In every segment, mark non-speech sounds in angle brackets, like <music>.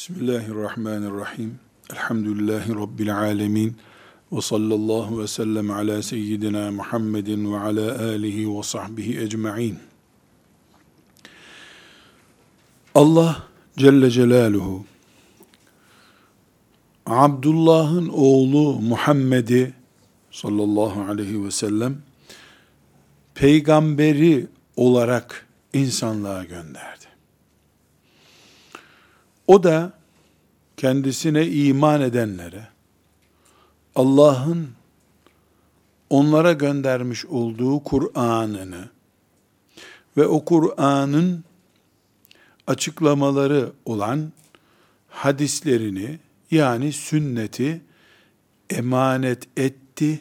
Bismillahirrahmanirrahim. Elhamdülillahi Rabbil alemin. Ve sallallahu ve sellem ala seyyidina Muhammedin ve ala alihi ve sahbihi ecma'in. Allah Celle Celaluhu Abdullah'ın oğlu Muhammed'i sallallahu aleyhi ve sellem peygamberi olarak insanlığa gönderdi. O da kendisine iman edenlere Allah'ın onlara göndermiş olduğu Kur'an'ını ve o Kur'an'ın açıklamaları olan hadislerini yani sünneti emanet etti.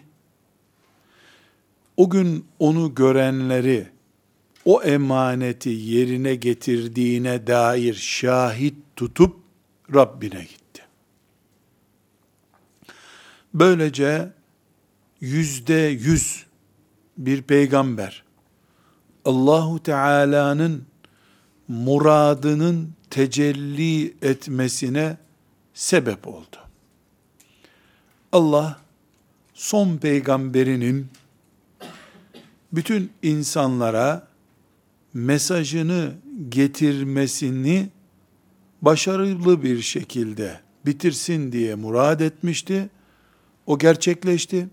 O gün onu görenleri o emaneti yerine getirdiğine dair şahit tutup Rabbine gitti. Böylece yüzde yüz bir peygamber Allahu Teala'nın muradının tecelli etmesine sebep oldu. Allah son peygamberinin bütün insanlara mesajını getirmesini başarılı bir şekilde bitirsin diye murad etmişti. O gerçekleşti.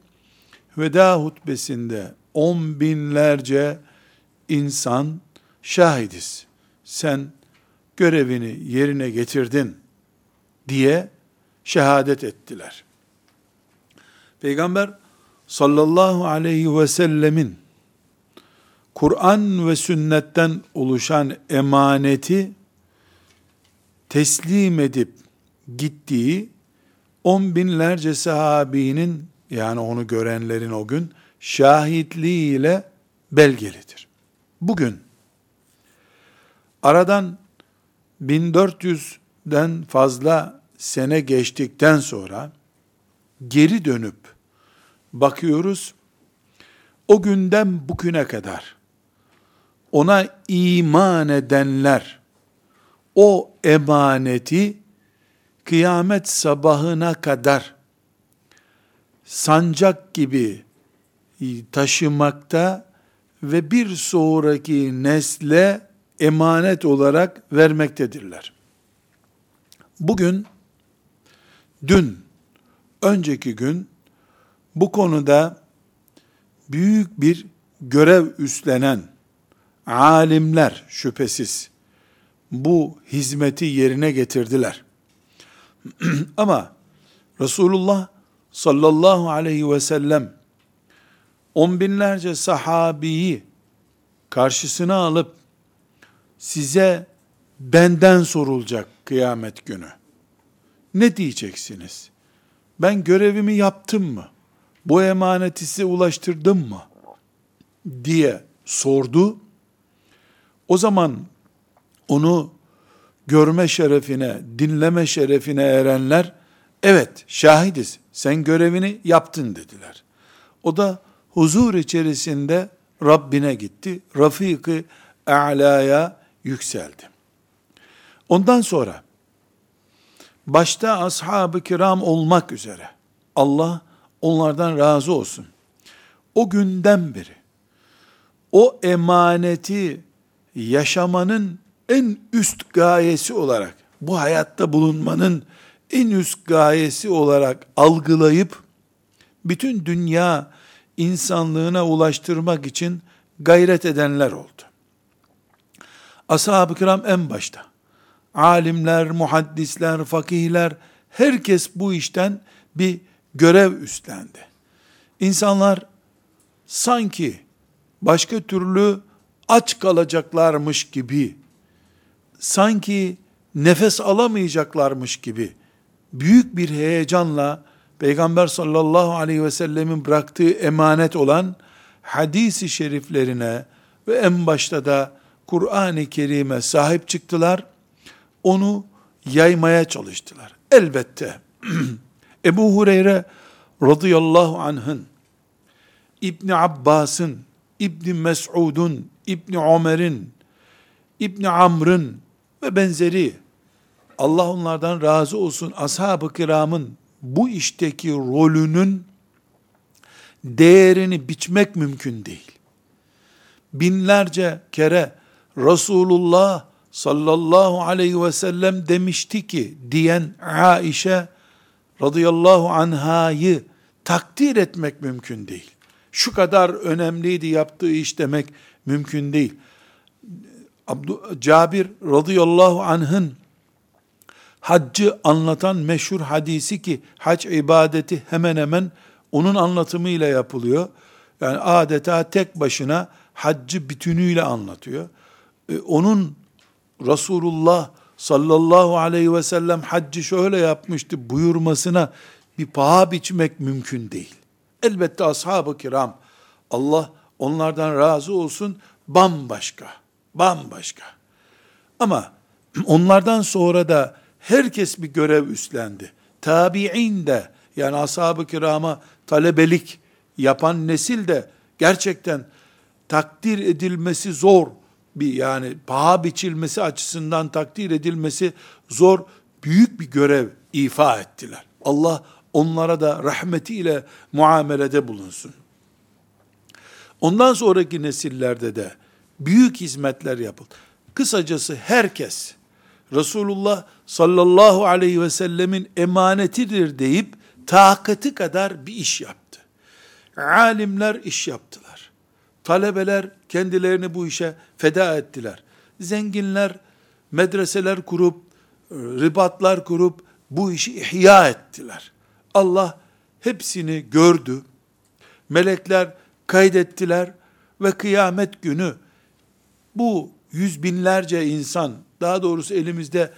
Veda hutbesinde on binlerce insan şahidiz. Sen görevini yerine getirdin diye şehadet ettiler. Peygamber sallallahu aleyhi ve sellemin Kur'an ve sünnetten oluşan emaneti teslim edip gittiği on binlerce sahabinin yani onu görenlerin o gün şahitliğiyle belgelidir. Bugün aradan 1400'den fazla sene geçtikten sonra geri dönüp bakıyoruz o günden bugüne kadar ona iman edenler o emaneti kıyamet sabahına kadar sancak gibi taşımakta ve bir sonraki nesle emanet olarak vermektedirler. Bugün, dün, önceki gün bu konuda büyük bir görev üstlenen alimler şüphesiz bu hizmeti yerine getirdiler. <clears throat> Ama Resulullah sallallahu aleyhi ve sellem on binlerce sahabiyi karşısına alıp size benden sorulacak kıyamet günü. Ne diyeceksiniz? Ben görevimi yaptım mı? Bu emaneti size ulaştırdım mı? diye sordu. O zaman onu görme şerefine, dinleme şerefine erenler, evet şahidiz, sen görevini yaptın dediler. O da huzur içerisinde Rabbine gitti, Rafik-i A'la'ya yükseldi. Ondan sonra, başta ashab-ı kiram olmak üzere, Allah onlardan razı olsun. O günden beri, o emaneti yaşamanın en üst gayesi olarak, bu hayatta bulunmanın en üst gayesi olarak algılayıp, bütün dünya insanlığına ulaştırmak için gayret edenler oldu. Ashab-ı kiram en başta, alimler, muhaddisler, fakihler, herkes bu işten bir görev üstlendi. İnsanlar sanki başka türlü aç kalacaklarmış gibi sanki nefes alamayacaklarmış gibi büyük bir heyecanla Peygamber sallallahu aleyhi ve sellemin bıraktığı emanet olan hadisi şeriflerine ve en başta da Kur'an-ı Kerim'e sahip çıktılar. Onu yaymaya çalıştılar. Elbette <clears throat> Ebu Hureyre radıyallahu anh'ın İbni Abbas'ın, İbni Mes'ud'un, İbni Ömer'in, İbni Amr'ın ve benzeri Allah onlardan razı olsun ashab-ı kiramın bu işteki rolünün değerini biçmek mümkün değil. Binlerce kere Resulullah sallallahu aleyhi ve sellem demişti ki diyen Aişe radıyallahu anhayı takdir etmek mümkün değil. Şu kadar önemliydi yaptığı iş demek mümkün değil. Abdu, Cabir radıyallahu anh'ın haccı anlatan meşhur hadisi ki hac ibadeti hemen hemen onun anlatımıyla yapılıyor. Yani adeta tek başına haccı bütünüyle anlatıyor. Ee, onun Resulullah sallallahu aleyhi ve sellem haccı şöyle yapmıştı buyurmasına bir paha biçmek mümkün değil. Elbette ashab-ı kiram Allah onlardan razı olsun bambaşka, bambaşka. Ama <clears throat> onlardan sonra da herkes bir görev üstlendi. Tabi'in de yani ashab-ı kirama talebelik yapan nesil de gerçekten takdir edilmesi zor bir yani paha biçilmesi açısından takdir edilmesi zor büyük bir görev ifa ettiler. Allah onlara da rahmetiyle muamelede bulunsun. Ondan sonraki nesillerde de büyük hizmetler yapıldı. Kısacası herkes Resulullah sallallahu aleyhi ve sellemin emanetidir deyip takati kadar bir iş yaptı. Alimler iş yaptılar. Talebeler kendilerini bu işe feda ettiler. Zenginler medreseler kurup, ribatlar kurup bu işi ihya ettiler. Allah hepsini gördü. Melekler kaydettiler ve kıyamet günü bu yüz binlerce insan, daha doğrusu elimizde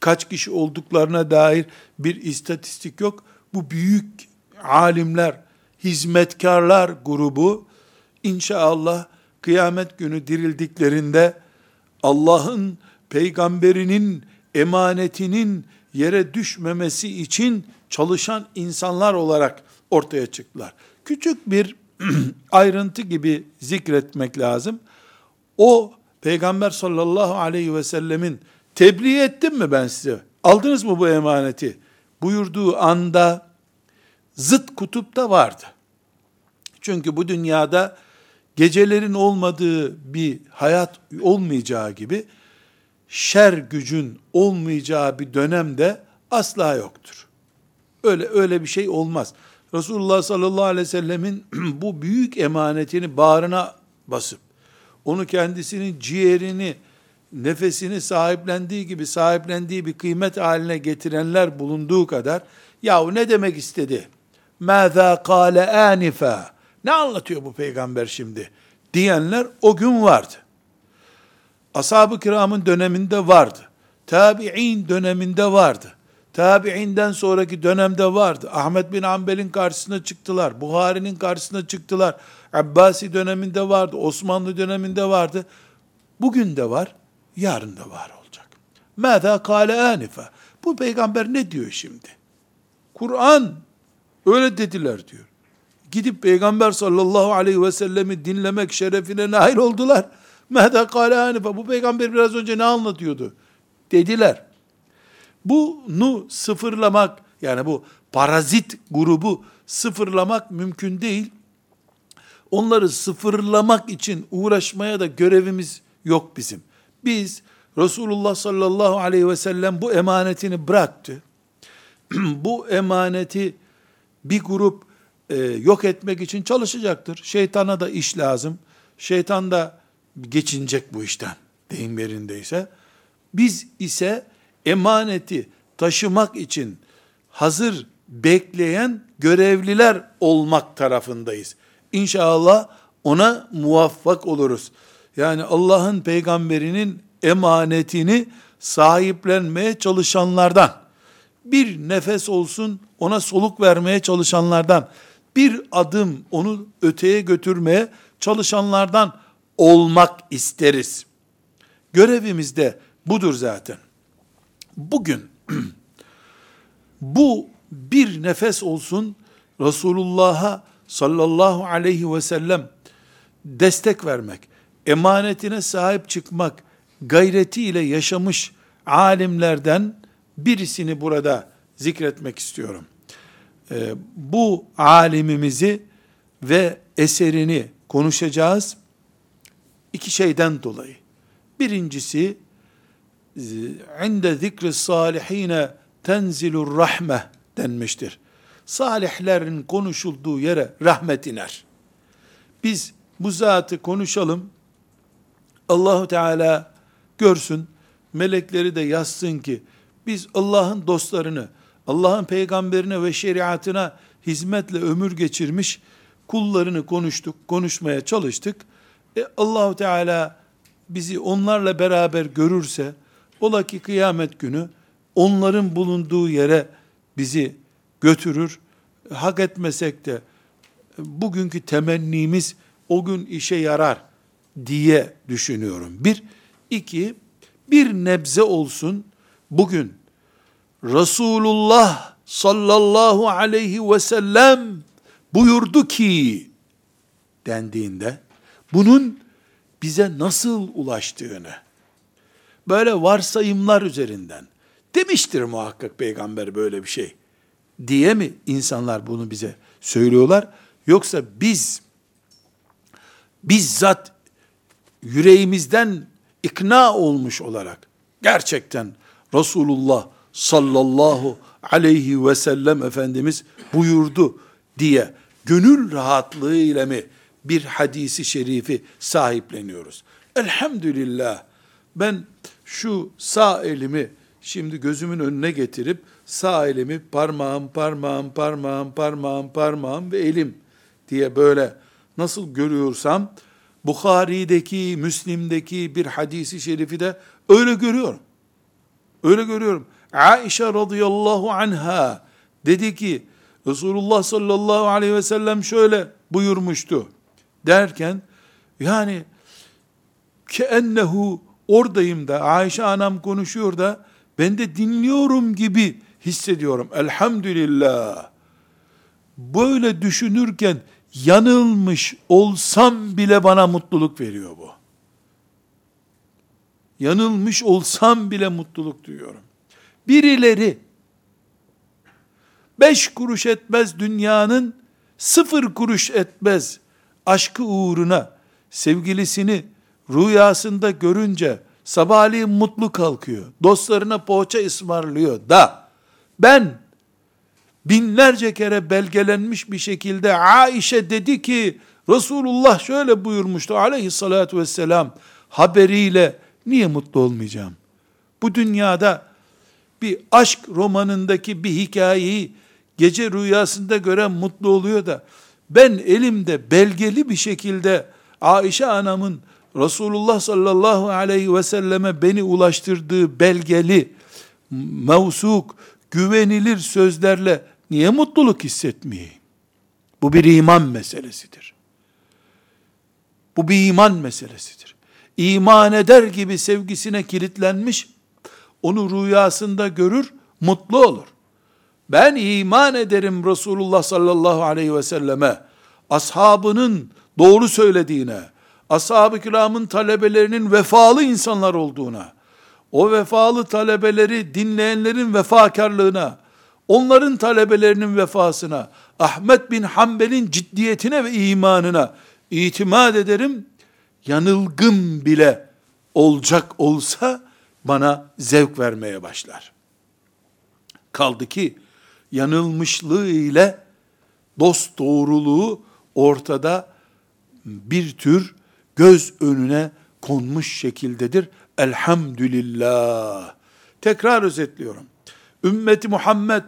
kaç kişi olduklarına dair bir istatistik yok. Bu büyük alimler, hizmetkarlar grubu inşallah kıyamet günü dirildiklerinde Allah'ın peygamberinin emanetinin yere düşmemesi için çalışan insanlar olarak ortaya çıktılar. Küçük bir <clears throat> ayrıntı gibi zikretmek lazım. O peygamber sallallahu aleyhi ve sellemin tebliğ ettim mi ben size? Aldınız mı bu emaneti? Buyurduğu anda zıt kutup da vardı. Çünkü bu dünyada gecelerin olmadığı bir hayat olmayacağı gibi şer gücün olmayacağı bir dönemde asla yoktur. Öyle öyle bir şey olmaz. Resulullah sallallahu aleyhi ve sellemin <clears throat> bu büyük emanetini bağrına basıp onu kendisinin ciğerini, nefesini sahiplendiği gibi sahiplendiği bir kıymet haline getirenler bulunduğu kadar yahu ne demek istedi? Mâzâ kâle ânifâ ne anlatıyor bu peygamber şimdi? Diyenler o gün vardı. Ashab-ı kiramın döneminde vardı. Tabi'in döneminde vardı. Tabi'inden sonraki dönemde vardı. Ahmet bin Ambel'in karşısına çıktılar. Buhari'nin karşısına çıktılar. Abbasi döneminde vardı. Osmanlı döneminde vardı. Bugün de var. Yarın da var olacak. Mâzâ kâle ânife. Bu peygamber ne diyor şimdi? Kur'an öyle dediler diyor gidip Peygamber sallallahu aleyhi ve sellemi dinlemek şerefine nail oldular. Mehda kâle hanife. Bu peygamber biraz önce ne anlatıyordu? Dediler. Bunu sıfırlamak, yani bu parazit grubu sıfırlamak mümkün değil. Onları sıfırlamak için uğraşmaya da görevimiz yok bizim. Biz Resulullah sallallahu aleyhi ve sellem bu emanetini bıraktı. <clears throat> bu emaneti bir grup e, yok etmek için çalışacaktır. Şeytana da iş lazım. Şeytan da geçinecek bu işten deyim yerindeyse. Biz ise emaneti taşımak için hazır bekleyen görevliler olmak tarafındayız. İnşallah ona muvaffak oluruz. Yani Allah'ın peygamberinin emanetini sahiplenmeye çalışanlardan, bir nefes olsun ona soluk vermeye çalışanlardan, bir adım onu öteye götürmeye çalışanlardan olmak isteriz. Görevimiz de budur zaten. Bugün <clears throat> bu bir nefes olsun Resulullah'a sallallahu aleyhi ve sellem destek vermek, emanetine sahip çıkmak gayretiyle yaşamış alimlerden birisini burada zikretmek istiyorum. Ee, bu alimimizi ve eserini konuşacağız. İki şeyden dolayı. Birincisi, inde zikri salihine tenzilur rahme denmiştir. Salihlerin konuşulduğu yere rahmet iner. Biz bu zatı konuşalım. Allahu Teala görsün, melekleri de yazsın ki biz Allah'ın dostlarını, Allah'ın peygamberine ve şeriatına hizmetle ömür geçirmiş kullarını konuştuk, konuşmaya çalıştık. E, Allahu Teala bizi onlarla beraber görürse, ola ki kıyamet günü onların bulunduğu yere bizi götürür. Hak etmesek de bugünkü temennimiz o gün işe yarar diye düşünüyorum. Bir, iki, bir nebze olsun bugün Resulullah sallallahu aleyhi ve sellem buyurdu ki dendiğinde bunun bize nasıl ulaştığını böyle varsayımlar üzerinden. Demiştir muhakkak peygamber böyle bir şey. Diye mi insanlar bunu bize söylüyorlar? Yoksa biz bizzat yüreğimizden ikna olmuş olarak gerçekten Resulullah sallallahu aleyhi ve sellem Efendimiz buyurdu diye gönül rahatlığı ile mi bir hadisi şerifi sahipleniyoruz? Elhamdülillah ben şu sağ elimi şimdi gözümün önüne getirip sağ elimi parmağım, parmağım, parmağım, parmağım, parmağım ve elim diye böyle nasıl görüyorsam Bukhari'deki, Müslim'deki bir hadisi şerifi de öyle görüyorum. Öyle görüyorum. Aişe radıyallahu anha dedi ki Resulullah sallallahu aleyhi ve sellem şöyle buyurmuştu derken yani ki ennehu oradayım da Ayşe anam konuşuyor da ben de dinliyorum gibi hissediyorum. Elhamdülillah. Böyle düşünürken yanılmış olsam bile bana mutluluk veriyor bu. Yanılmış olsam bile mutluluk duyuyorum. Birileri beş kuruş etmez dünyanın sıfır kuruş etmez aşkı uğruna sevgilisini rüyasında görünce sabahleyin mutlu kalkıyor. Dostlarına poğaça ısmarlıyor da ben binlerce kere belgelenmiş bir şekilde Aişe dedi ki Resulullah şöyle buyurmuştu aleyhissalatü vesselam haberiyle niye mutlu olmayacağım? Bu dünyada bir aşk romanındaki bir hikayeyi gece rüyasında gören mutlu oluyor da ben elimde belgeli bir şekilde Aişe anamın Resulullah sallallahu aleyhi ve selleme beni ulaştırdığı belgeli, mevsuk, güvenilir sözlerle niye mutluluk hissetmeyeyim? Bu bir iman meselesidir. Bu bir iman meselesidir. İman eder gibi sevgisine kilitlenmiş, onu rüyasında görür, mutlu olur. Ben iman ederim Resulullah sallallahu aleyhi ve selleme, ashabının doğru söylediğine, ashab-ı kiramın talebelerinin vefalı insanlar olduğuna, o vefalı talebeleri dinleyenlerin vefakarlığına, onların talebelerinin vefasına, Ahmet bin Hanbel'in ciddiyetine ve imanına itimat ederim. Yanılgım bile olacak olsa bana zevk vermeye başlar. Kaldı ki yanılmışlığı ile dost doğruluğu ortada bir tür göz önüne konmuş şekildedir. Elhamdülillah. Tekrar özetliyorum. Ümmeti Muhammed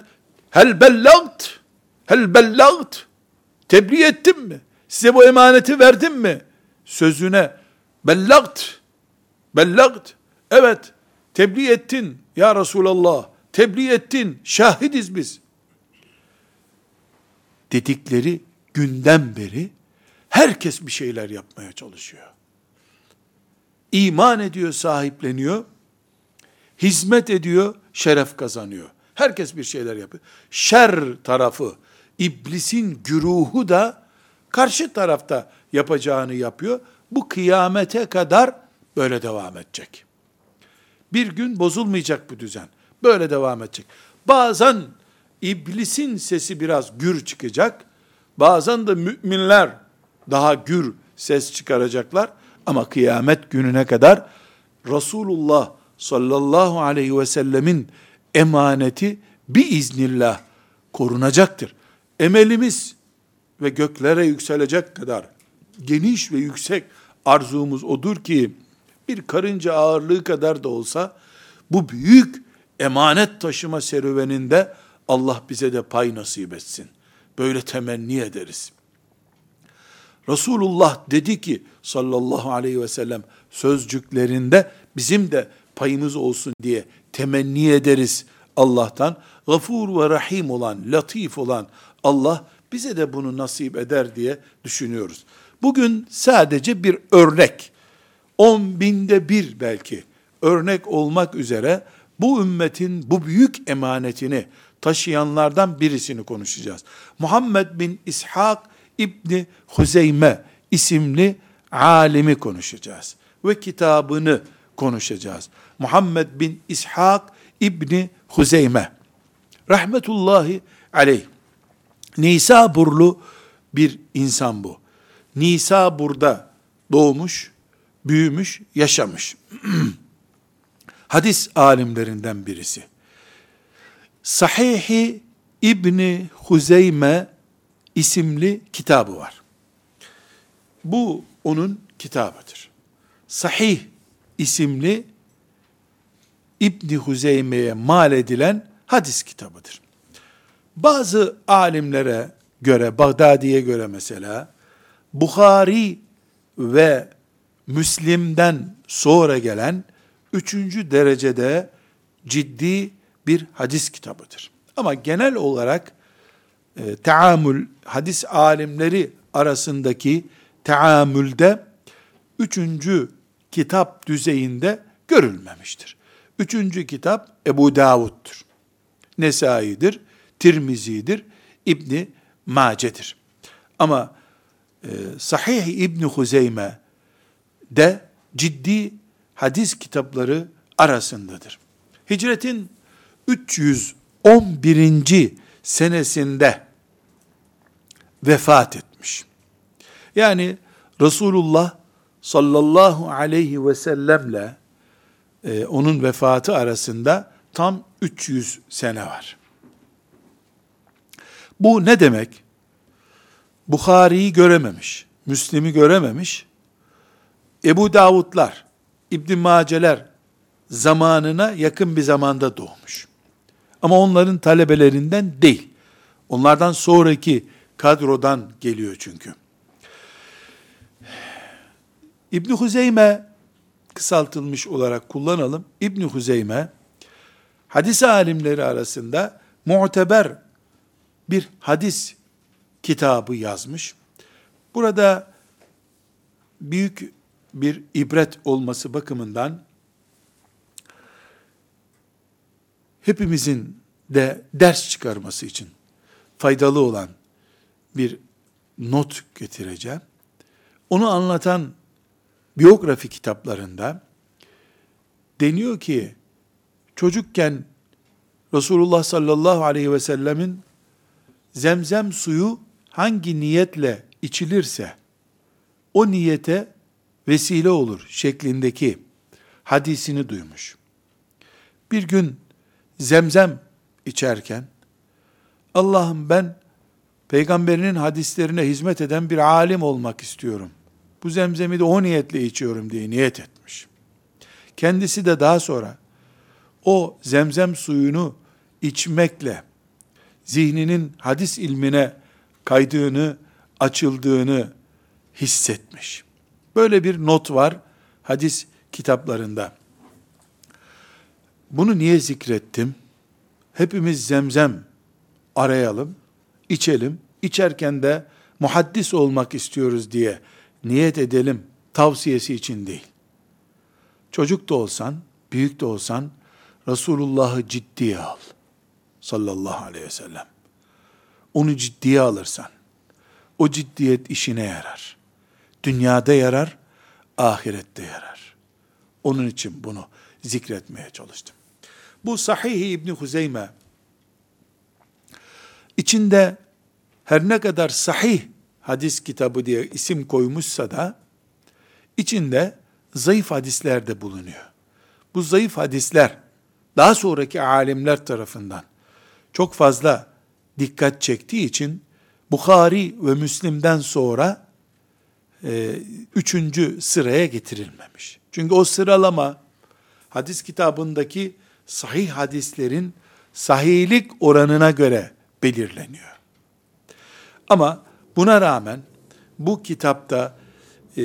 hel bellagt hel bellagt tebliğ ettim mi? Size bu emaneti verdim mi? Sözüne bellagt bellagt evet tebliğ ettin ya Resulallah tebliğ ettin şahidiz biz dedikleri günden beri herkes bir şeyler yapmaya çalışıyor. İman ediyor, sahipleniyor, hizmet ediyor, şeref kazanıyor. Herkes bir şeyler yapıyor. Şer tarafı, iblisin güruhu da karşı tarafta yapacağını yapıyor. Bu kıyamete kadar böyle devam edecek. Bir gün bozulmayacak bu düzen. Böyle devam edecek. Bazen iblisin sesi biraz gür çıkacak. Bazen de müminler daha gür ses çıkaracaklar. Ama kıyamet gününe kadar Resulullah sallallahu aleyhi ve sellemin emaneti biiznillah korunacaktır. Emelimiz ve göklere yükselecek kadar geniş ve yüksek arzumuz odur ki bir karınca ağırlığı kadar da olsa bu büyük emanet taşıma serüveninde Allah bize de pay nasip etsin. Böyle temenni ederiz. Resulullah dedi ki sallallahu aleyhi ve sellem sözcüklerinde bizim de payımız olsun diye temenni ederiz Allah'tan. Gafur ve Rahim olan, latif olan Allah bize de bunu nasip eder diye düşünüyoruz. Bugün sadece bir örnek, on binde bir belki örnek olmak üzere bu ümmetin bu büyük emanetini taşıyanlardan birisini konuşacağız. Muhammed bin İshak İbni Huzeyme isimli alimi konuşacağız. Ve kitabını konuşacağız. Muhammed bin İshak İbni Huzeyme. Rahmetullahi aleyh. Nisaburlu bir insan bu. Nisabur'da doğmuş, büyümüş, yaşamış. <clears throat> Hadis alimlerinden birisi. Sahihi İbni Huzeyme isimli kitabı var. Bu onun kitabıdır. Sahih isimli İbni Huzeyme'ye mal edilen hadis kitabıdır. Bazı alimlere göre, Bağdadi'ye göre mesela, Bukhari ve Müslim'den sonra gelen üçüncü derecede ciddi bir hadis kitabıdır. Ama genel olarak e, teamül, hadis alimleri arasındaki teamülde üçüncü kitap düzeyinde görülmemiştir. Üçüncü kitap Ebu Davud'dur. Nesai'dir, Tirmizi'dir, İbni Mace'dir. Ama e, Sahih İbni Huzeyme de ciddi hadis kitapları arasındadır. Hicretin 311. senesinde vefat etmiş. Yani Resulullah sallallahu aleyhi ve sellemle e, onun vefatı arasında tam 300 sene var. Bu ne demek? Bukhari'yi görememiş, Müslim'i görememiş, Ebu Davudlar, İbn Maceler zamanına yakın bir zamanda doğmuş. Ama onların talebelerinden değil. Onlardan sonraki kadrodan geliyor çünkü. İbn Huzeyme kısaltılmış olarak kullanalım. İbn Huzeyme hadis alimleri arasında muteber bir hadis kitabı yazmış. Burada büyük bir ibret olması bakımından hepimizin de ders çıkarması için faydalı olan bir not getireceğim. Onu anlatan biyografi kitaplarında deniyor ki çocukken Resulullah sallallahu aleyhi ve sellemin zemzem suyu hangi niyetle içilirse o niyete vesile olur şeklindeki hadisini duymuş. Bir gün zemzem içerken Allah'ım ben peygamberinin hadislerine hizmet eden bir alim olmak istiyorum. Bu zemzemi de o niyetle içiyorum diye niyet etmiş. Kendisi de daha sonra o zemzem suyunu içmekle zihninin hadis ilmine kaydığını, açıldığını hissetmiş. Böyle bir not var hadis kitaplarında. Bunu niye zikrettim? Hepimiz zemzem arayalım, içelim. İçerken de muhaddis olmak istiyoruz diye niyet edelim tavsiyesi için değil. Çocuk da olsan, büyük de olsan Resulullah'ı ciddiye al. Sallallahu aleyhi ve sellem. Onu ciddiye alırsan, o ciddiyet işine yarar. Dünyada yarar, ahirette yarar. Onun için bunu zikretmeye çalıştım. Bu Sahih İbni Huzeyme içinde her ne kadar sahih hadis kitabı diye isim koymuşsa da içinde zayıf hadisler de bulunuyor. Bu zayıf hadisler daha sonraki alimler tarafından çok fazla dikkat çektiği için Bukhari ve Müslim'den sonra e, üçüncü sıraya getirilmemiş. Çünkü o sıralama hadis kitabındaki sahih hadislerin sahihlik oranına göre belirleniyor. Ama buna rağmen bu kitapta e,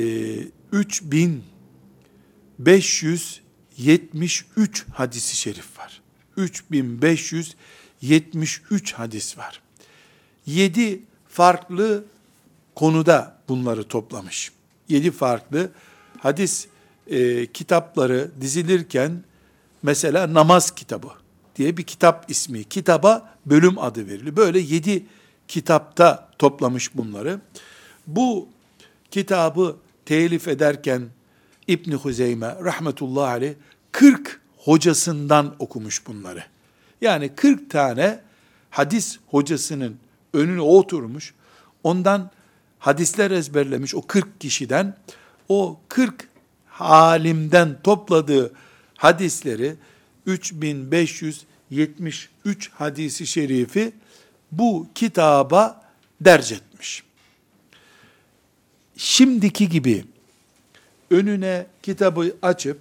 3573 hadisi şerif var. 3573 hadis var. 7 farklı konuda bunları toplamış. 7 farklı hadis e, kitapları dizilirken mesela namaz kitabı diye bir kitap ismi, kitaba bölüm adı veriliyor. Böyle 7 kitapta toplamış bunları. Bu kitabı telif ederken İbn Huzeyme rahmetullahi aleyh 40 hocasından okumuş bunları. Yani 40 tane hadis hocasının önüne oturmuş. Ondan hadisler ezberlemiş o 40 kişiden o 40 halimden topladığı hadisleri 3573 hadisi şerifi bu kitaba derc etmiş. Şimdiki gibi önüne kitabı açıp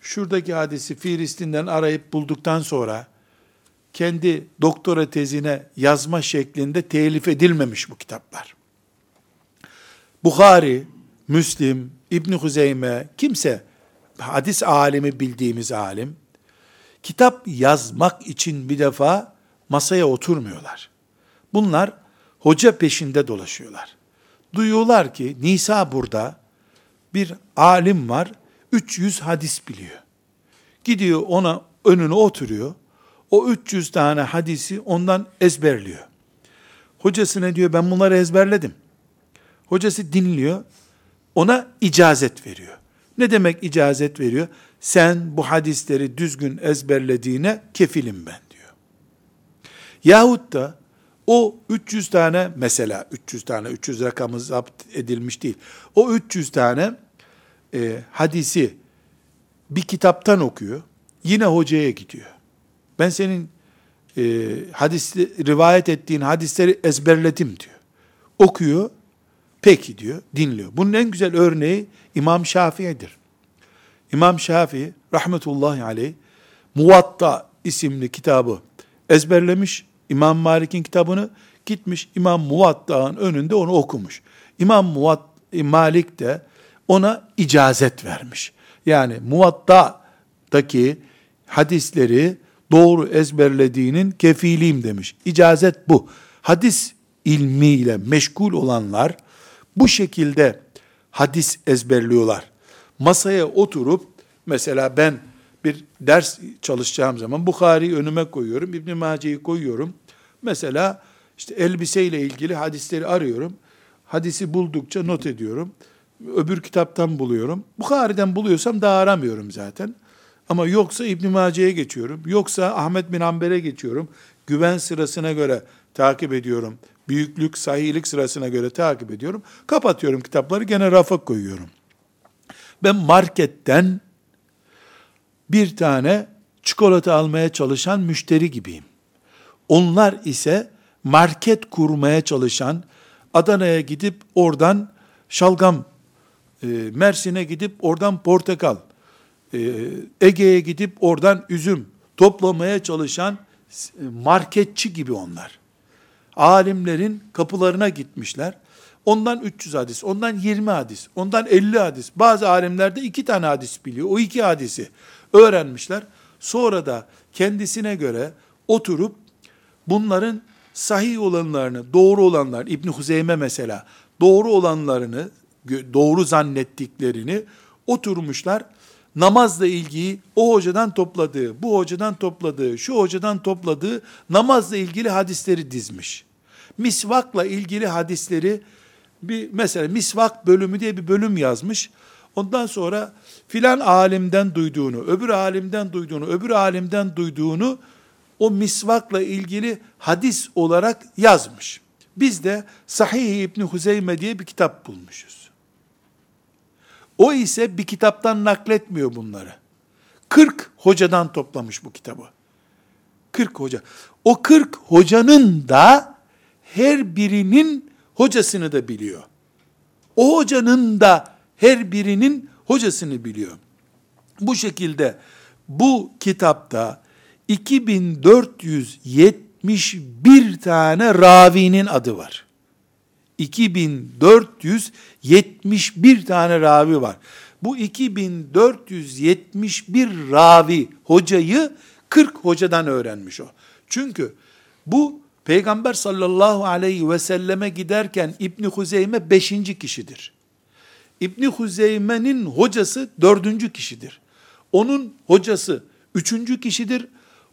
şuradaki hadisi Filistin'den arayıp bulduktan sonra kendi doktora tezine yazma şeklinde telif edilmemiş bu kitaplar. Bukhari, Müslim, İbn Huzeyme, kimse hadis alemi bildiğimiz alim kitap yazmak için bir defa masaya oturmuyorlar. Bunlar hoca peşinde dolaşıyorlar. Duyuyorlar ki Nisa burada bir alim var, 300 hadis biliyor. Gidiyor ona önüne oturuyor. O 300 tane hadisi ondan ezberliyor. Hocasına diyor ben bunları ezberledim. Hocası dinliyor. Ona icazet veriyor. Ne demek icazet veriyor? Sen bu hadisleri düzgün ezberlediğine kefilim ben diyor. Yahut da o 300 tane mesela 300 tane 300 rakamı zapt edilmiş değil. O 300 tane e, hadisi bir kitaptan okuyor. Yine hocaya gidiyor. Ben senin e, hadis rivayet ettiğin hadisleri ezberledim diyor. Okuyor. Peki diyor, dinliyor. Bunun en güzel örneği İmam Şafii'dir. İmam Şafii rahmetullahi aleyh Muvatta isimli kitabı ezberlemiş. İmam Malik'in kitabını gitmiş İmam Muvatta'nın önünde onu okumuş. İmam Muvat Malik de ona icazet vermiş. Yani Muvatta'daki hadisleri doğru ezberlediğinin kefiliyim demiş. İcazet bu. Hadis ilmiyle meşgul olanlar bu şekilde hadis ezberliyorlar. Masaya oturup mesela ben bir ders çalışacağım zaman Bukhari'yi önüme koyuyorum, İbn Mace'yi koyuyorum. Mesela işte elbiseyle ilgili hadisleri arıyorum. Hadisi buldukça not ediyorum. Öbür kitaptan buluyorum. Bukhari'den buluyorsam daha aramıyorum zaten. Ama yoksa İbn Mace'ye geçiyorum. Yoksa Ahmet bin Hanbel'e geçiyorum. Güven sırasına göre takip ediyorum. Büyüklük, sahihlik sırasına göre takip ediyorum. Kapatıyorum kitapları gene rafa koyuyorum. Ben marketten bir tane çikolata almaya çalışan müşteri gibiyim. Onlar ise market kurmaya çalışan, Adana'ya gidip oradan şalgam, e, Mersin'e gidip oradan portakal, e, Ege'ye gidip oradan üzüm toplamaya çalışan marketçi gibi onlar. Alimlerin kapılarına gitmişler. Ondan 300 hadis, ondan 20 hadis, ondan 50 hadis. Bazı alimler de iki tane hadis biliyor. O iki hadisi öğrenmişler. Sonra da kendisine göre oturup bunların sahih olanlarını, doğru olanlar, İbn Huzeyme mesela, doğru olanlarını, doğru zannettiklerini oturmuşlar. Namazla ilgili o hocadan topladığı, bu hocadan topladığı, şu hocadan topladığı namazla ilgili hadisleri dizmiş. Misvakla ilgili hadisleri bir mesela misvak bölümü diye bir bölüm yazmış. Ondan sonra filan alimden duyduğunu, öbür alimden duyduğunu, öbür alimden duyduğunu o misvakla ilgili hadis olarak yazmış. Biz de Sahih İbni Huzeyme diye bir kitap bulmuşuz. O ise bir kitaptan nakletmiyor bunları. 40 hocadan toplamış bu kitabı. 40 hoca. O 40 hocanın da her birinin hocasını da biliyor. O hocanın da her birinin hocasını biliyor. Bu şekilde bu kitapta 2471 tane ravinin adı var. 2471 tane ravi var. Bu 2471 ravi hocayı 40 hocadan öğrenmiş o. Çünkü bu Peygamber sallallahu aleyhi ve selleme giderken İbni Huzeyme beşinci kişidir. İbni Huzeyme'nin hocası dördüncü kişidir. Onun hocası üçüncü kişidir.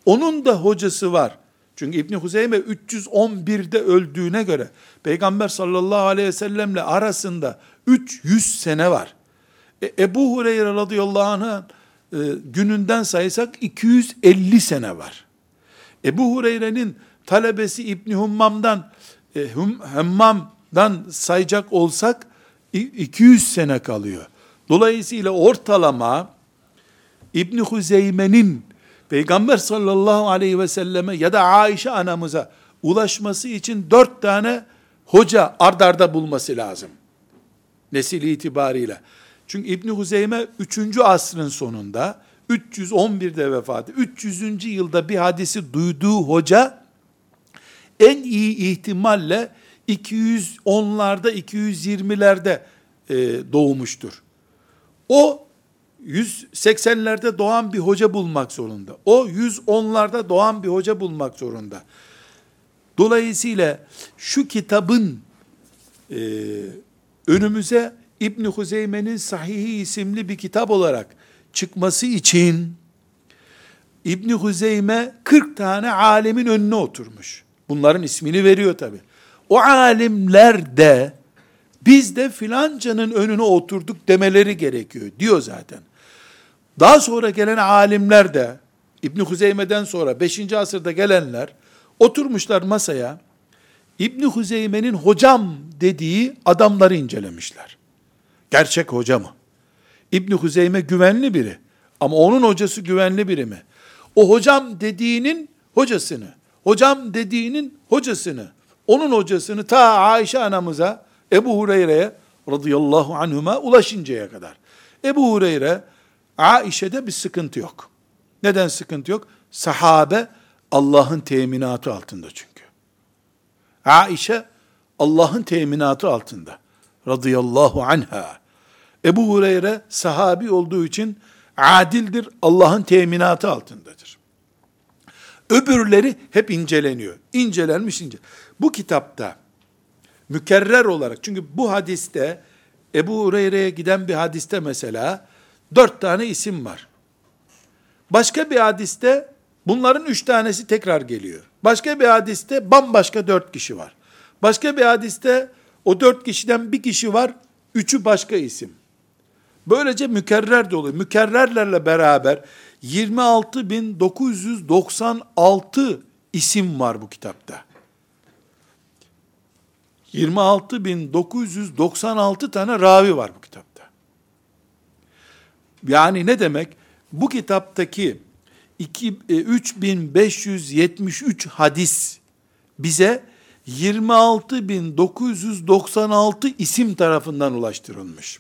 Onun da hocası var. Çünkü İbni Huzeyme 311'de öldüğüne göre Peygamber sallallahu aleyhi ve sellemle arasında 300 sene var. E, Ebu Hureyre radıyallahu anh'ın e, gününden saysak 250 sene var. Ebu Hureyre'nin talebesi İbni Hummam'dan e, hum, Hammam'dan sayacak olsak 200 sene kalıyor. Dolayısıyla ortalama İbni Huzeyme'nin Peygamber sallallahu aleyhi ve selleme ya da Ayşe anamıza ulaşması için dört tane hoca ardarda bulması lazım. Nesil itibariyle. Çünkü İbni Huzeyme 3. asrın sonunda 311'de vefat 300. yılda bir hadisi duyduğu hoca en iyi ihtimalle 210'larda 220'lerde e, doğmuştur. O 180'lerde doğan bir hoca bulmak zorunda. O 110'larda doğan bir hoca bulmak zorunda. Dolayısıyla şu kitabın e, önümüze İbn Huzeyme'nin Sahihi isimli bir kitap olarak çıkması için İbn Huzeyme 40 tane alemin önüne oturmuş. Bunların ismini veriyor tabi. O alimler de biz de filancanın önüne oturduk demeleri gerekiyor diyor zaten. Daha sonra gelen alimler de İbn Huzeyme'den sonra 5. asırda gelenler oturmuşlar masaya. İbn Huzeyme'nin hocam dediği adamları incelemişler. Gerçek hoca mı? İbn Huzeyme güvenli biri. Ama onun hocası güvenli biri mi? O hocam dediğinin hocasını, hocam dediğinin hocasını, onun hocasını ta Ayşe anamıza, Ebu Hureyre'ye radıyallahu anhuma ulaşıncaya kadar. Ebu Hureyre, Aişe'de bir sıkıntı yok. Neden sıkıntı yok? Sahabe Allah'ın teminatı altında çünkü. Aişe Allah'ın teminatı altında. Radıyallahu anha. Ebu Hureyre sahabi olduğu için adildir, Allah'ın teminatı altındadır. Öbürleri hep inceleniyor. İncelenmiş ince. Bu kitapta mükerrer olarak, çünkü bu hadiste, Ebu Hureyre'ye giden bir hadiste mesela, dört tane isim var. Başka bir hadiste, bunların üç tanesi tekrar geliyor. Başka bir hadiste, bambaşka dört kişi var. Başka bir hadiste, o dört kişiden bir kişi var, üçü başka isim. Böylece mükerrer de oluyor. Mükerrerlerle beraber 26.996 isim var bu kitapta. 26.996 tane ravi var bu kitapta. Yani ne demek? Bu kitaptaki 3573 e, hadis bize 26.996 isim tarafından ulaştırılmış.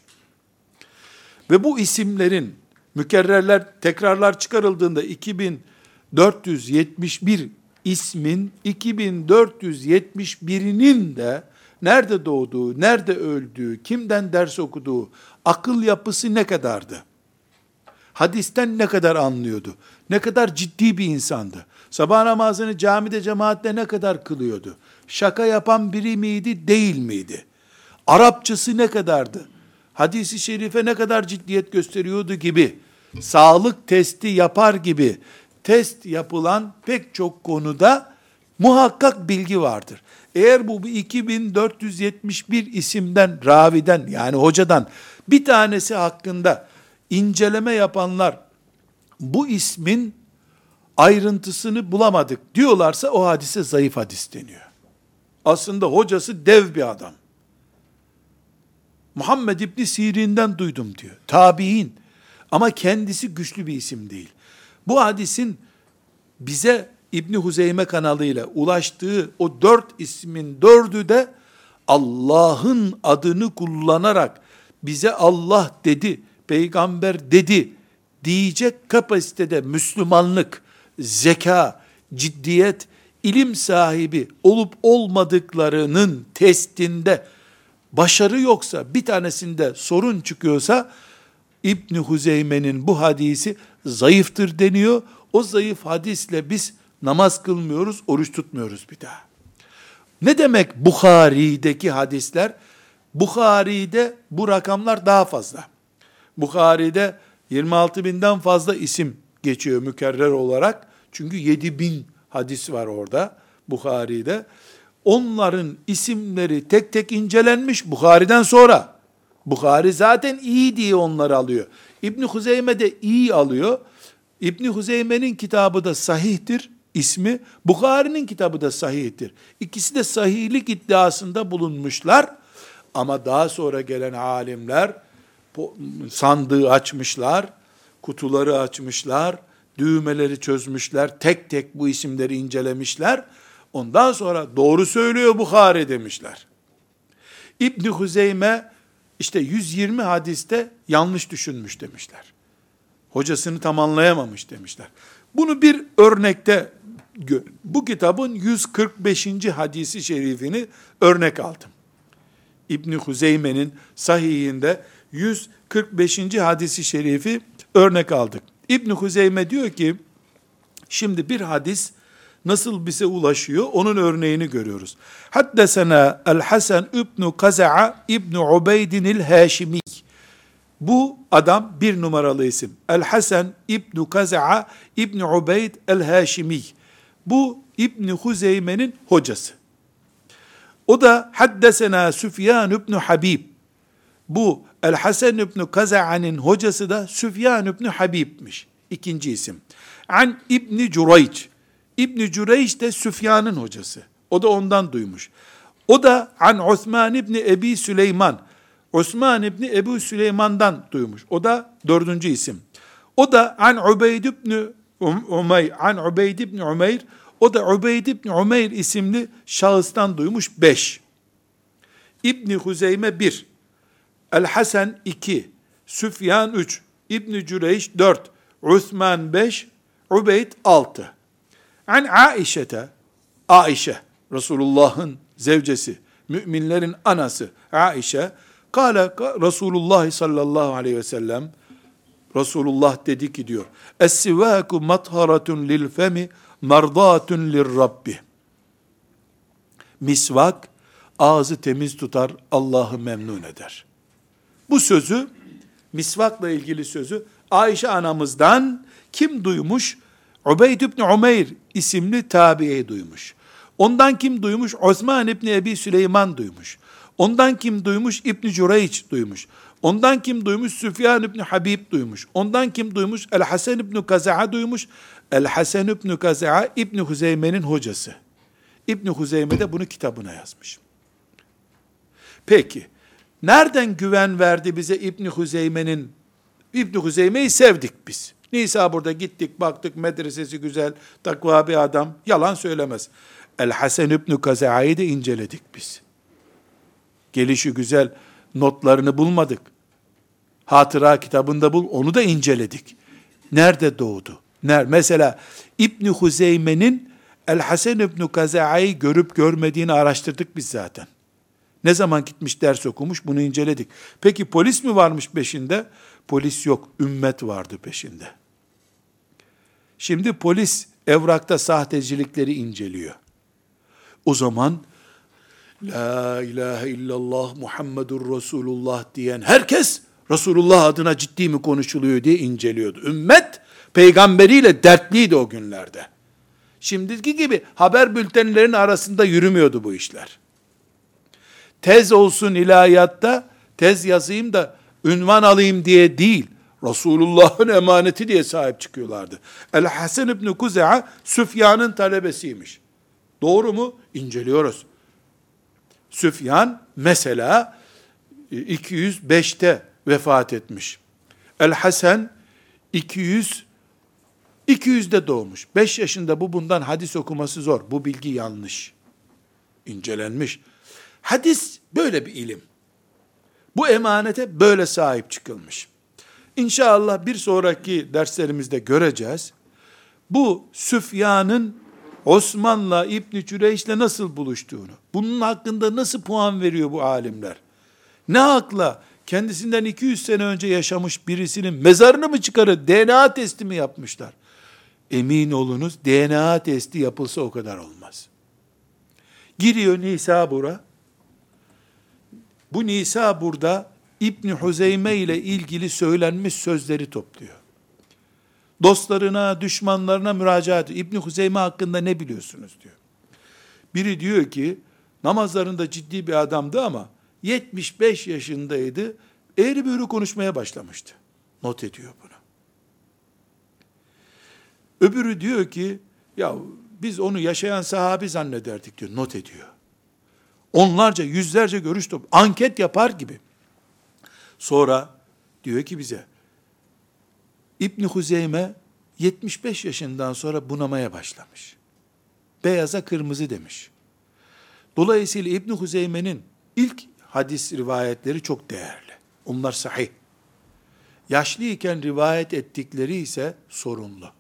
Ve bu isimlerin mükerrerler, tekrarlar çıkarıldığında 2471 ismin 2471'inin de nerede doğduğu, nerede öldüğü, kimden ders okuduğu, akıl yapısı ne kadardı? Hadisten ne kadar anlıyordu? Ne kadar ciddi bir insandı? Sabah namazını camide cemaatle ne kadar kılıyordu? Şaka yapan biri miydi, değil miydi? Arapçası ne kadardı? hadisi şerife ne kadar ciddiyet gösteriyordu gibi, sağlık testi yapar gibi test yapılan pek çok konuda muhakkak bilgi vardır. Eğer bu 2471 isimden, raviden yani hocadan bir tanesi hakkında inceleme yapanlar bu ismin ayrıntısını bulamadık diyorlarsa o hadise zayıf hadis deniyor. Aslında hocası dev bir adam. Muhammed İbni Sirin'den duydum diyor. Tabi'in. Ama kendisi güçlü bir isim değil. Bu hadisin bize İbni Huzeyme kanalıyla ulaştığı o dört ismin dördü de Allah'ın adını kullanarak bize Allah dedi, peygamber dedi diyecek kapasitede Müslümanlık, zeka, ciddiyet, ilim sahibi olup olmadıklarının testinde başarı yoksa, bir tanesinde sorun çıkıyorsa, İbn Huzeyme'nin bu hadisi zayıftır deniyor. O zayıf hadisle biz namaz kılmıyoruz, oruç tutmuyoruz bir daha. Ne demek Bukhari'deki hadisler? Bukhari'de bu rakamlar daha fazla. Bukhari'de 26 binden fazla isim geçiyor mükerrer olarak. Çünkü 7 bin hadis var orada Bukhari'de. Onların isimleri tek tek incelenmiş Bukhari'den sonra. Bukhari zaten iyi diye onları alıyor. İbni Huzeyme de iyi alıyor. İbni Huzeyme'nin kitabı da sahihtir ismi. Bukhari'nin kitabı da sahihtir. İkisi de sahihlik iddiasında bulunmuşlar. Ama daha sonra gelen alimler sandığı açmışlar, kutuları açmışlar, düğmeleri çözmüşler, tek tek bu isimleri incelemişler. Ondan sonra doğru söylüyor Bukhari demişler. İbn Huzeyme işte 120 hadiste yanlış düşünmüş demişler. Hocasını tam anlayamamış demişler. Bunu bir örnekte bu kitabın 145. hadisi şerifini örnek aldım. İbn Huzeyme'nin sahihinde 145. hadisi şerifi örnek aldık. İbn Huzeyme diyor ki şimdi bir hadis nasıl bize ulaşıyor onun örneğini görüyoruz. Haddesena El Hasan İbn Kaza'a İbn Ubeydin el Haşimi. Bu adam bir numaralı isim. El Hasan İbn Kaza'a İbn Ubeyd el Haşimi. Bu İbn Huzeyme'nin hocası. O da haddesena Süfyan İbn Habib. Bu El Hasan İbn Kaza'nın hocası da Süfyan İbn Habib'miş. İkinci isim. An İbn Cureyç. İbn Cüreyç de Süfyan'ın hocası. O da ondan duymuş. O da an Osman İbni Ebi Süleyman. Osman İbni Ebu Süleyman'dan duymuş. O da dördüncü isim. O da an Ubeyd İbni Umeyr, an Ubeyd İbni Umeyr, o da Ubeyd İbni Umeyr isimli şahıstan duymuş beş. İbni Huzeyme bir, El Hasan iki, Süfyan üç, İbni Cüreyş dört, Osman beş, Ubeyd altı. An Aişete, Aişe, Resulullah'ın zevcesi, müminlerin anası Aişe, Kale Resulullah sallallahu aleyhi ve sellem, Resulullah dedi ki diyor, Es-sivâku matharatun lil femi, mardatun lir Rabbi. Misvak, ağzı temiz tutar, Allah'ı memnun eder. Bu sözü, misvakla ilgili sözü, Ayşe anamızdan kim duymuş? Ubeyd ibn Umeyr isimli tabi'i duymuş. Ondan kim duymuş? Osman İbni Ebi Süleyman duymuş. Ondan kim duymuş? İbn Cüreyç duymuş. Ondan kim duymuş? Süfyan İbni Habib duymuş. Ondan kim duymuş? El Hasan İbni Kaza'a duymuş. El Hasan İbni Kaza'a İbni Huzeyme'nin hocası. İbni Huzeyme de bunu kitabına yazmış. Peki, nereden güven verdi bize İbni Huzeyme'nin? İbni Huzeyme'yi sevdik biz. Nisa burada gittik, baktık, medresesi güzel, takva bir adam, yalan söylemez. El Hasan İbni Kaza'yı da inceledik biz. Gelişi güzel, notlarını bulmadık. Hatıra kitabında bul, onu da inceledik. Nerede doğdu? Ner mesela İbn Huzeyme'nin El Hasan İbn Kaza'yı görüp görmediğini araştırdık biz zaten. Ne zaman gitmiş ders okumuş bunu inceledik. Peki polis mi varmış peşinde? Polis yok, ümmet vardı peşinde. Şimdi polis evrakta sahtecilikleri inceliyor. O zaman La ilahe illallah Muhammedur Resulullah diyen herkes Resulullah adına ciddi mi konuşuluyor diye inceliyordu. Ümmet peygamberiyle dertliydi o günlerde. Şimdiki gibi haber bültenlerinin arasında yürümüyordu bu işler. Tez olsun ilahiyatta, tez yazayım da ünvan alayım diye değil, Resulullah'ın <laughs> emaneti diye sahip çıkıyorlardı. El Hasan İbni Kuze'a Süfyan'ın talebesiymiş. Doğru mu? İnceliyoruz. Süfyan mesela 205'te vefat etmiş. El Hasan 200 200'de doğmuş. 5 yaşında bu bundan hadis okuması zor. Bu bilgi yanlış. İncelenmiş. Hadis böyle bir ilim. Bu emanete böyle sahip çıkılmış. İnşallah bir sonraki derslerimizde göreceğiz. Bu Süfyan'ın Osman'la İbn Cüreyş'le nasıl buluştuğunu, bunun hakkında nasıl puan veriyor bu alimler? Ne hakla kendisinden 200 sene önce yaşamış birisinin mezarını mı çıkarır, DNA testi mi yapmışlar? Emin olunuz DNA testi yapılsa o kadar olmaz. Giriyor Nisa bura. Bu Nisa burada İbni Huzeyme ile ilgili söylenmiş sözleri topluyor. Dostlarına, düşmanlarına müracaat ediyor. İbni Huzeyme hakkında ne biliyorsunuz diyor. Biri diyor ki, namazlarında ciddi bir adamdı ama 75 yaşındaydı, eğri büğrü konuşmaya başlamıştı. Not ediyor bunu. Öbürü diyor ki, ya biz onu yaşayan sahabi zannederdik diyor, not ediyor. Onlarca, yüzlerce görüş top, anket yapar gibi. Sonra diyor ki bize, İbni Huzeyme 75 yaşından sonra bunamaya başlamış. Beyaza kırmızı demiş. Dolayısıyla İbni Huzeyme'nin ilk hadis rivayetleri çok değerli. Onlar sahih. Yaşlıyken rivayet ettikleri ise sorunlu.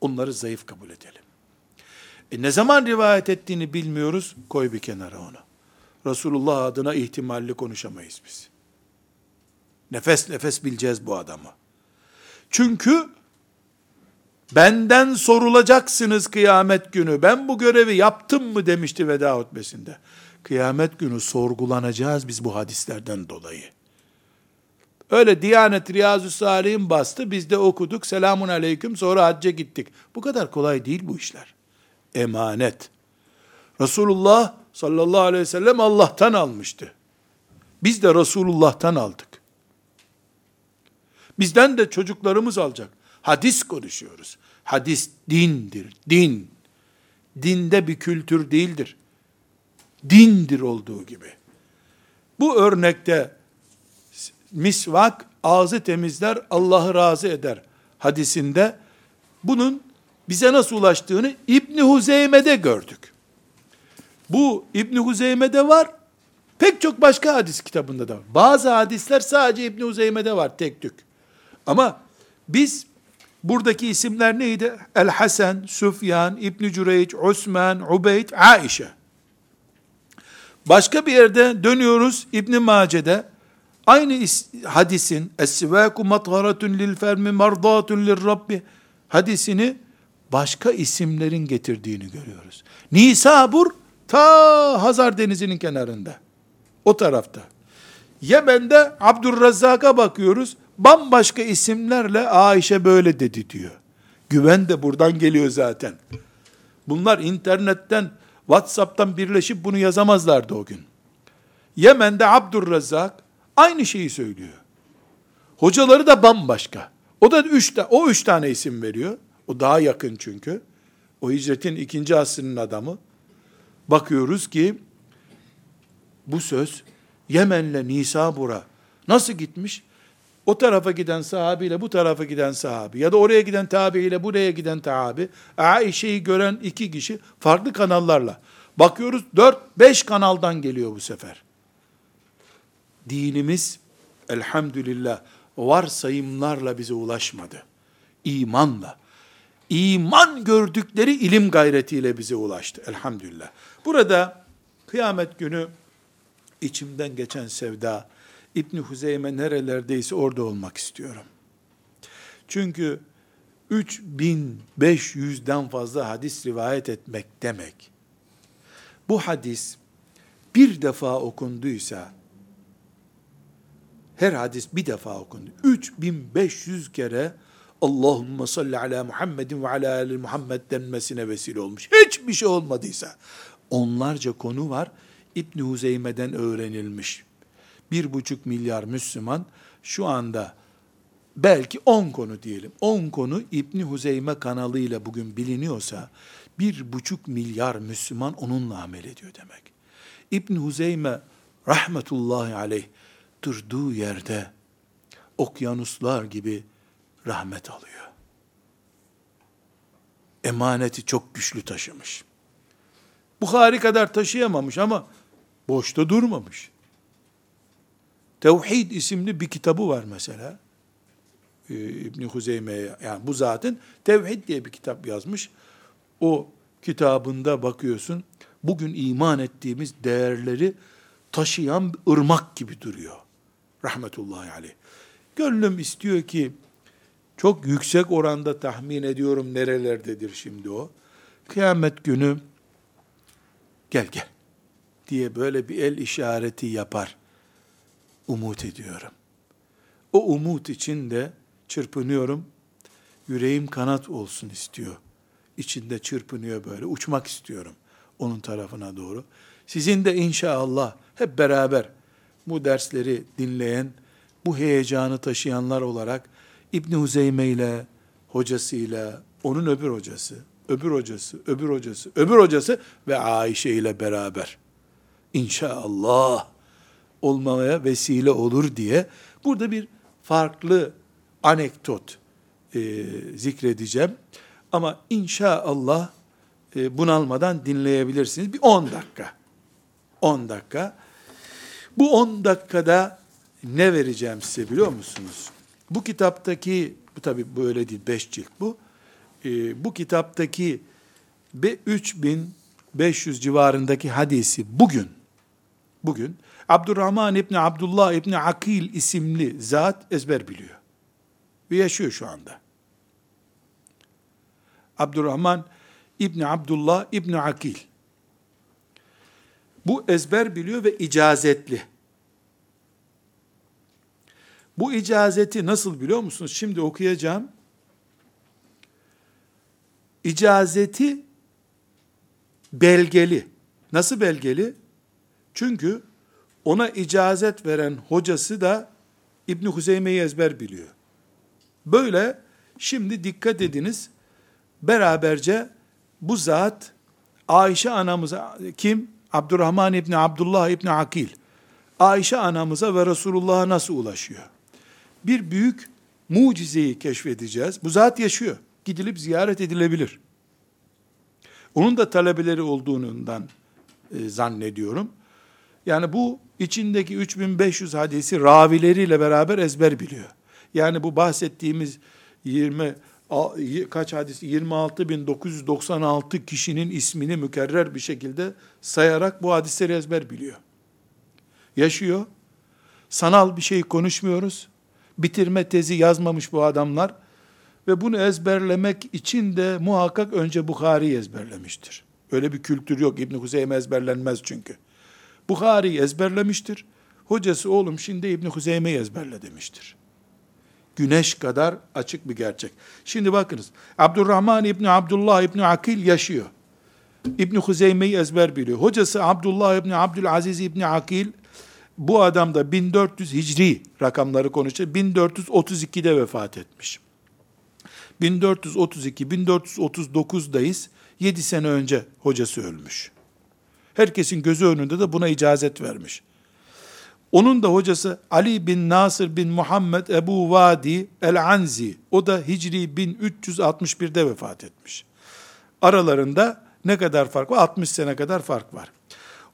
Onları zayıf kabul edelim. E ne zaman rivayet ettiğini bilmiyoruz, koy bir kenara onu. Resulullah adına ihtimalli konuşamayız biz. Nefes nefes bileceğiz bu adamı. Çünkü benden sorulacaksınız kıyamet günü. Ben bu görevi yaptım mı demişti veda hutbesinde. Kıyamet günü sorgulanacağız biz bu hadislerden dolayı. Öyle Diyanet Riyazu Salih'in bastı, biz de okuduk, selamun aleyküm, sonra hacca gittik. Bu kadar kolay değil bu işler. Emanet. Resulullah sallallahu aleyhi ve sellem Allah'tan almıştı. Biz de Resulullah'tan aldık. Bizden de çocuklarımız alacak. Hadis konuşuyoruz. Hadis dindir, din. Dinde bir kültür değildir. Dindir olduğu gibi. Bu örnekte misvak ağzı temizler, Allah'ı razı eder hadisinde bunun bize nasıl ulaştığını İbni Huzeyme'de gördük. Bu İbni Huzeyme'de var, pek çok başka hadis kitabında da var. Bazı hadisler sadece İbni Huzeyme'de var tek tük. Ama biz buradaki isimler neydi? El Hasan, Süfyan, İbn Cüreyç, Osman, Ubeyd, Aişe. Başka bir yerde dönüyoruz İbn Mace'de aynı hadisin Es-sivaku matharatun lil fermi mardatun lir rabbi hadisini başka isimlerin getirdiğini görüyoruz. Nisabur ta Hazar Denizi'nin kenarında. O tarafta. Yemen'de Abdurrazzak'a bakıyoruz bambaşka isimlerle Ayşe böyle dedi diyor. Güven de buradan geliyor zaten. Bunlar internetten, Whatsapp'tan birleşip bunu yazamazlardı o gün. Yemen'de Abdurrezzak aynı şeyi söylüyor. Hocaları da bambaşka. O da üç, o üç tane isim veriyor. O daha yakın çünkü. O hicretin ikinci asrının adamı. Bakıyoruz ki bu söz Yemen'le Nisabur'a nasıl gitmiş? O tarafa giden sahabiyle bu tarafa giden sahabi ya da oraya giden tabi ile buraya giden tabi Ayşe'yi gören iki kişi farklı kanallarla bakıyoruz dört beş kanaldan geliyor bu sefer. Dinimiz elhamdülillah varsayımlarla bize ulaşmadı. İmanla. İman gördükleri ilim gayretiyle bize ulaştı elhamdülillah. Burada kıyamet günü içimden geçen sevda İbni Huzeyme nerelerdeyse orada olmak istiyorum. Çünkü 3500'den fazla hadis rivayet etmek demek. Bu hadis bir defa okunduysa, her hadis bir defa okundu. 3500 kere Allahümme salli ala Muhammedin ve ala ali Muhammed denmesine vesile olmuş. Hiçbir şey olmadıysa. Onlarca konu var. İbni Huzeyme'den öğrenilmiş. Bir buçuk milyar Müslüman şu anda belki on konu diyelim. On konu İbni Huzeyme kanalıyla bugün biliniyorsa bir buçuk milyar Müslüman onunla amel ediyor demek. İbn Huzeyme rahmetullahi aleyh durduğu yerde okyanuslar gibi rahmet alıyor. Emaneti çok güçlü taşımış. Bukhari kadar taşıyamamış ama boşta durmamış. Tevhid isimli bir kitabı var mesela. Ee, İbni Huzeyme'ye yani bu zaten Tevhid diye bir kitap yazmış. O kitabında bakıyorsun bugün iman ettiğimiz değerleri taşıyan ırmak gibi duruyor. Rahmetullahi aleyh. Gönlüm istiyor ki çok yüksek oranda tahmin ediyorum nerelerdedir şimdi o. Kıyamet günü gel gel diye böyle bir el işareti yapar. Umut ediyorum. O umut için de çırpınıyorum. Yüreğim kanat olsun istiyor. İçinde çırpınıyor böyle. Uçmak istiyorum onun tarafına doğru. Sizin de inşallah hep beraber bu dersleri dinleyen, bu heyecanı taşıyanlar olarak İbn Huzeyme ile hocasıyla, onun öbür hocası, öbür hocası, öbür hocası, öbür hocası ve Ayşe ile beraber inşallah olmaya vesile olur diye burada bir farklı anekdot e, zikredeceğim. Ama inşallah e, bunalmadan dinleyebilirsiniz. Bir 10 dakika. 10 dakika. Bu 10 dakikada ne vereceğim size biliyor musunuz? Bu kitaptaki, bu tabi böyle değil, 5 cilt bu. E, bu kitaptaki 3500 civarındaki hadisi bugün, bugün Abdurrahman İbni Abdullah İbni Akil isimli zat ezber biliyor. Ve yaşıyor şu anda. Abdurrahman İbni Abdullah İbni Akil. Bu ezber biliyor ve icazetli. Bu icazeti nasıl biliyor musunuz? Şimdi okuyacağım. İcazeti belgeli. Nasıl belgeli? Çünkü ona icazet veren hocası da İbn Huzeyme'yi ezber biliyor. Böyle şimdi dikkat ediniz. Beraberce bu zat Ayşe anamıza kim? Abdurrahman İbni Abdullah İbni Akil. Ayşe anamıza ve Resulullah'a nasıl ulaşıyor? Bir büyük mucizeyi keşfedeceğiz. Bu zat yaşıyor. Gidilip ziyaret edilebilir. Onun da talebeleri olduğundan e, zannediyorum. Yani bu içindeki 3500 hadisi ravileriyle beraber ezber biliyor. Yani bu bahsettiğimiz 20 kaç hadis 26.996 kişinin ismini mükerrer bir şekilde sayarak bu hadisleri ezber biliyor. Yaşıyor. Sanal bir şey konuşmuyoruz. Bitirme tezi yazmamış bu adamlar. Ve bunu ezberlemek için de muhakkak önce Bukhari'yi ezberlemiştir. Öyle bir kültür yok. İbn Huzeyme ezberlenmez çünkü. Bukhari'yi ezberlemiştir. Hocası oğlum şimdi İbn Huzeyme'yi ezberle demiştir güneş kadar açık bir gerçek. Şimdi bakınız. Abdurrahman İbni Abdullah İbni Akil yaşıyor. İbni Huzeyme'yi ezber biliyor. Hocası Abdullah İbni Abdülaziz İbni Akil bu adam da 1400 Hicri rakamları konuşuyor. 1432'de vefat etmiş. 1432-1439'dayız. 7 sene önce hocası ölmüş. Herkesin gözü önünde de buna icazet vermiş. Onun da hocası Ali bin Nasır bin Muhammed Ebu Vadi el-Anzi. O da Hicri 1361'de vefat etmiş. Aralarında ne kadar fark var? 60 sene kadar fark var.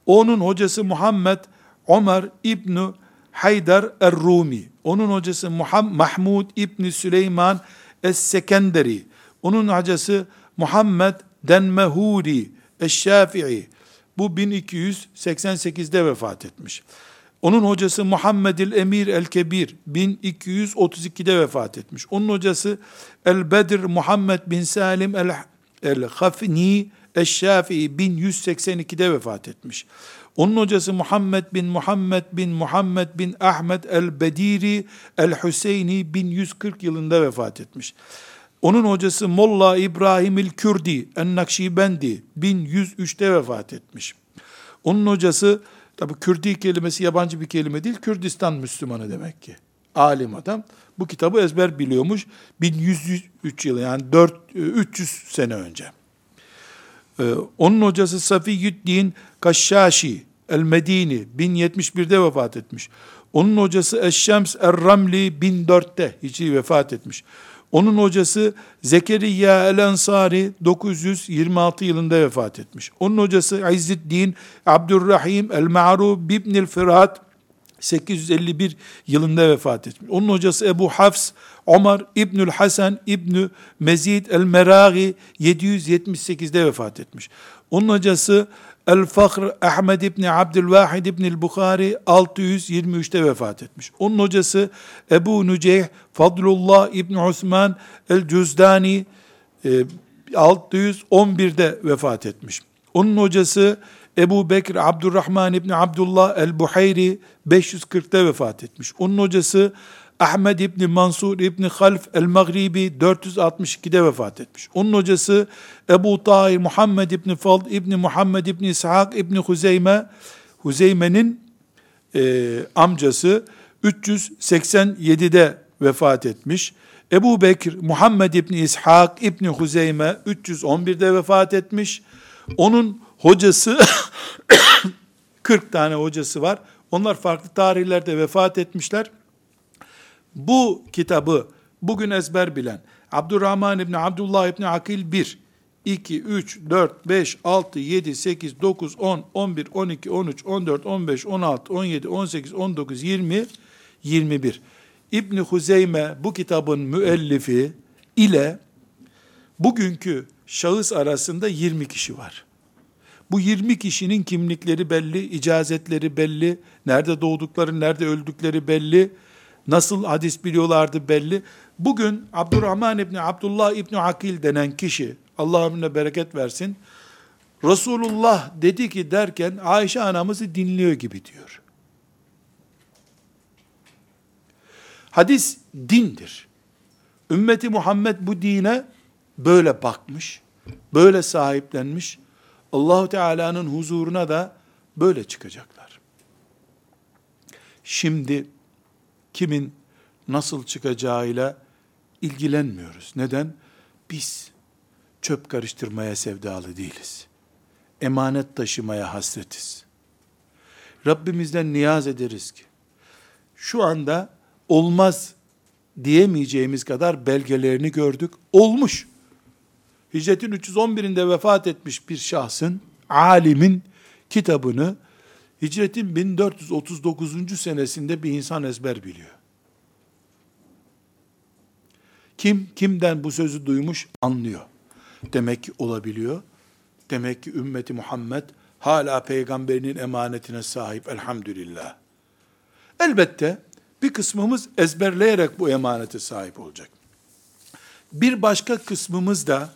Onun hocası Muhammed Ömer İbni Haydar er-Rumi. Onun hocası Muhammed, Mahmud İbni Süleyman Es-Sekenderi. Onun hocası Muhammed Denmehuri Eş-Şafii. Bu 1288'de vefat etmiş. Onun hocası Muhammedil Emir el-Kebir 1232'de vefat etmiş. Onun hocası El-Bedir Muhammed bin Salim el-Hafni Eşşafii 1182'de vefat etmiş. Onun hocası Muhammed bin Muhammed bin Muhammed bin Ahmed el-Bediri el-Hüseyni 1140 yılında vefat etmiş. Onun hocası Molla İbrahim el-Kürdi en-Nakşibendi 1103'te vefat etmiş. Onun hocası tabi Kürdi kelimesi yabancı bir kelime değil, Kürdistan Müslümanı demek ki. Alim adam. Bu kitabı ezber biliyormuş. 1103 yılı yani 4 300 sene önce. Ee, onun hocası Safiyüddin Kaşşaşi el-Medini 1071'de vefat etmiş. Onun hocası Eşşems er-Ramli 1004'te Hicri vefat etmiş. Onun hocası Zekeriya el-Ensari 926 yılında vefat etmiş. Onun hocası İzzeddin Abdurrahim el-Ma'ruf ibn Firat 851 yılında vefat etmiş. Onun hocası Ebu Hafs Ömer İbnül Hasan İbnü Mezid el-Meragi 778'de vefat etmiş. Onun hocası El-Fakhr Ahmed İbni Abdülvahid İbni Bukhari 623'te vefat etmiş. Onun hocası Ebu Nuceyh Fadlullah İbni Osman El-Cüzdani 611'de e, vefat etmiş. Onun hocası Ebu Bekir Abdurrahman İbni Abdullah El-Buhayri 540'ta vefat etmiş. Onun hocası Ahmed İbni Mansur İbni Half el-Maghribi 462'de vefat etmiş. Onun hocası Ebu Tahir Muhammed İbni Fald İbni Muhammed İbni İshak İbni Huzeyme Huzeyme'nin e, amcası 387'de vefat etmiş. Ebu Bekir Muhammed İbni İshak İbni Huzeyme 311'de vefat etmiş. Onun hocası <coughs> 40 tane hocası var. Onlar farklı tarihlerde vefat etmişler. Bu kitabı bugün ezber bilen Abdurrahman İbni Abdullah İbni Akil 1, 2, 3, 4, 5, 6, 7, 8, 9, 10, 11, 12, 13, 14, 15, 16, 17, 18, 19, 20, 21. İbni Huzeyme bu kitabın müellifi ile bugünkü şahıs arasında 20 kişi var. Bu 20 kişinin kimlikleri belli, icazetleri belli, nerede doğdukları, nerede öldükleri belli, nasıl hadis biliyorlardı belli. Bugün Abdurrahman İbni Abdullah İbni Akil denen kişi, Allah ömrüne bereket versin, Resulullah dedi ki derken Ayşe anamızı dinliyor gibi diyor. Hadis dindir. Ümmeti Muhammed bu dine böyle bakmış, böyle sahiplenmiş. Allahu Teala'nın huzuruna da böyle çıkacaklar. Şimdi kimin nasıl çıkacağıyla ilgilenmiyoruz. Neden? Biz çöp karıştırmaya sevdalı değiliz. Emanet taşımaya hasretiz. Rabbimizden niyaz ederiz ki, şu anda olmaz diyemeyeceğimiz kadar belgelerini gördük. Olmuş. Hicretin 311'inde vefat etmiş bir şahsın, alimin kitabını Hicretin 1439. senesinde bir insan ezber biliyor. Kim kimden bu sözü duymuş anlıyor. Demek ki olabiliyor. Demek ki ümmeti Muhammed hala peygamberinin emanetine sahip elhamdülillah. Elbette bir kısmımız ezberleyerek bu emanete sahip olacak. Bir başka kısmımız da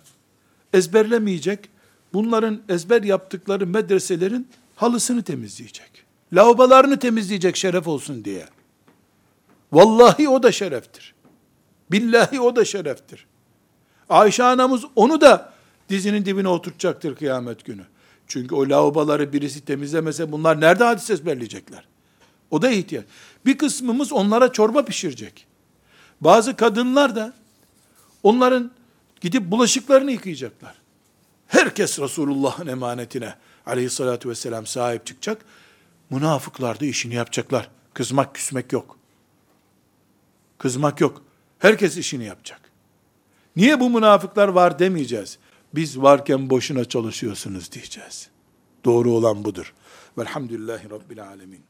ezberlemeyecek, bunların ezber yaptıkları medreselerin halısını temizleyecek. Lavabolarını temizleyecek şeref olsun diye. Vallahi o da şereftir. Billahi o da şereftir. Ayşe anamız onu da dizinin dibine oturtacaktır kıyamet günü. Çünkü o lavaboları birisi temizlemese bunlar nerede hadis ezberleyecekler? O da ihtiyaç. Bir kısmımız onlara çorba pişirecek. Bazı kadınlar da onların gidip bulaşıklarını yıkayacaklar. Herkes Resulullah'ın emanetine aleyhissalatü vesselam sahip çıkacak. Münafıklar da işini yapacaklar. Kızmak küsmek yok. Kızmak yok. Herkes işini yapacak. Niye bu münafıklar var demeyeceğiz. Biz varken boşuna çalışıyorsunuz diyeceğiz. Doğru olan budur. Velhamdülillahi Rabbil Alemin.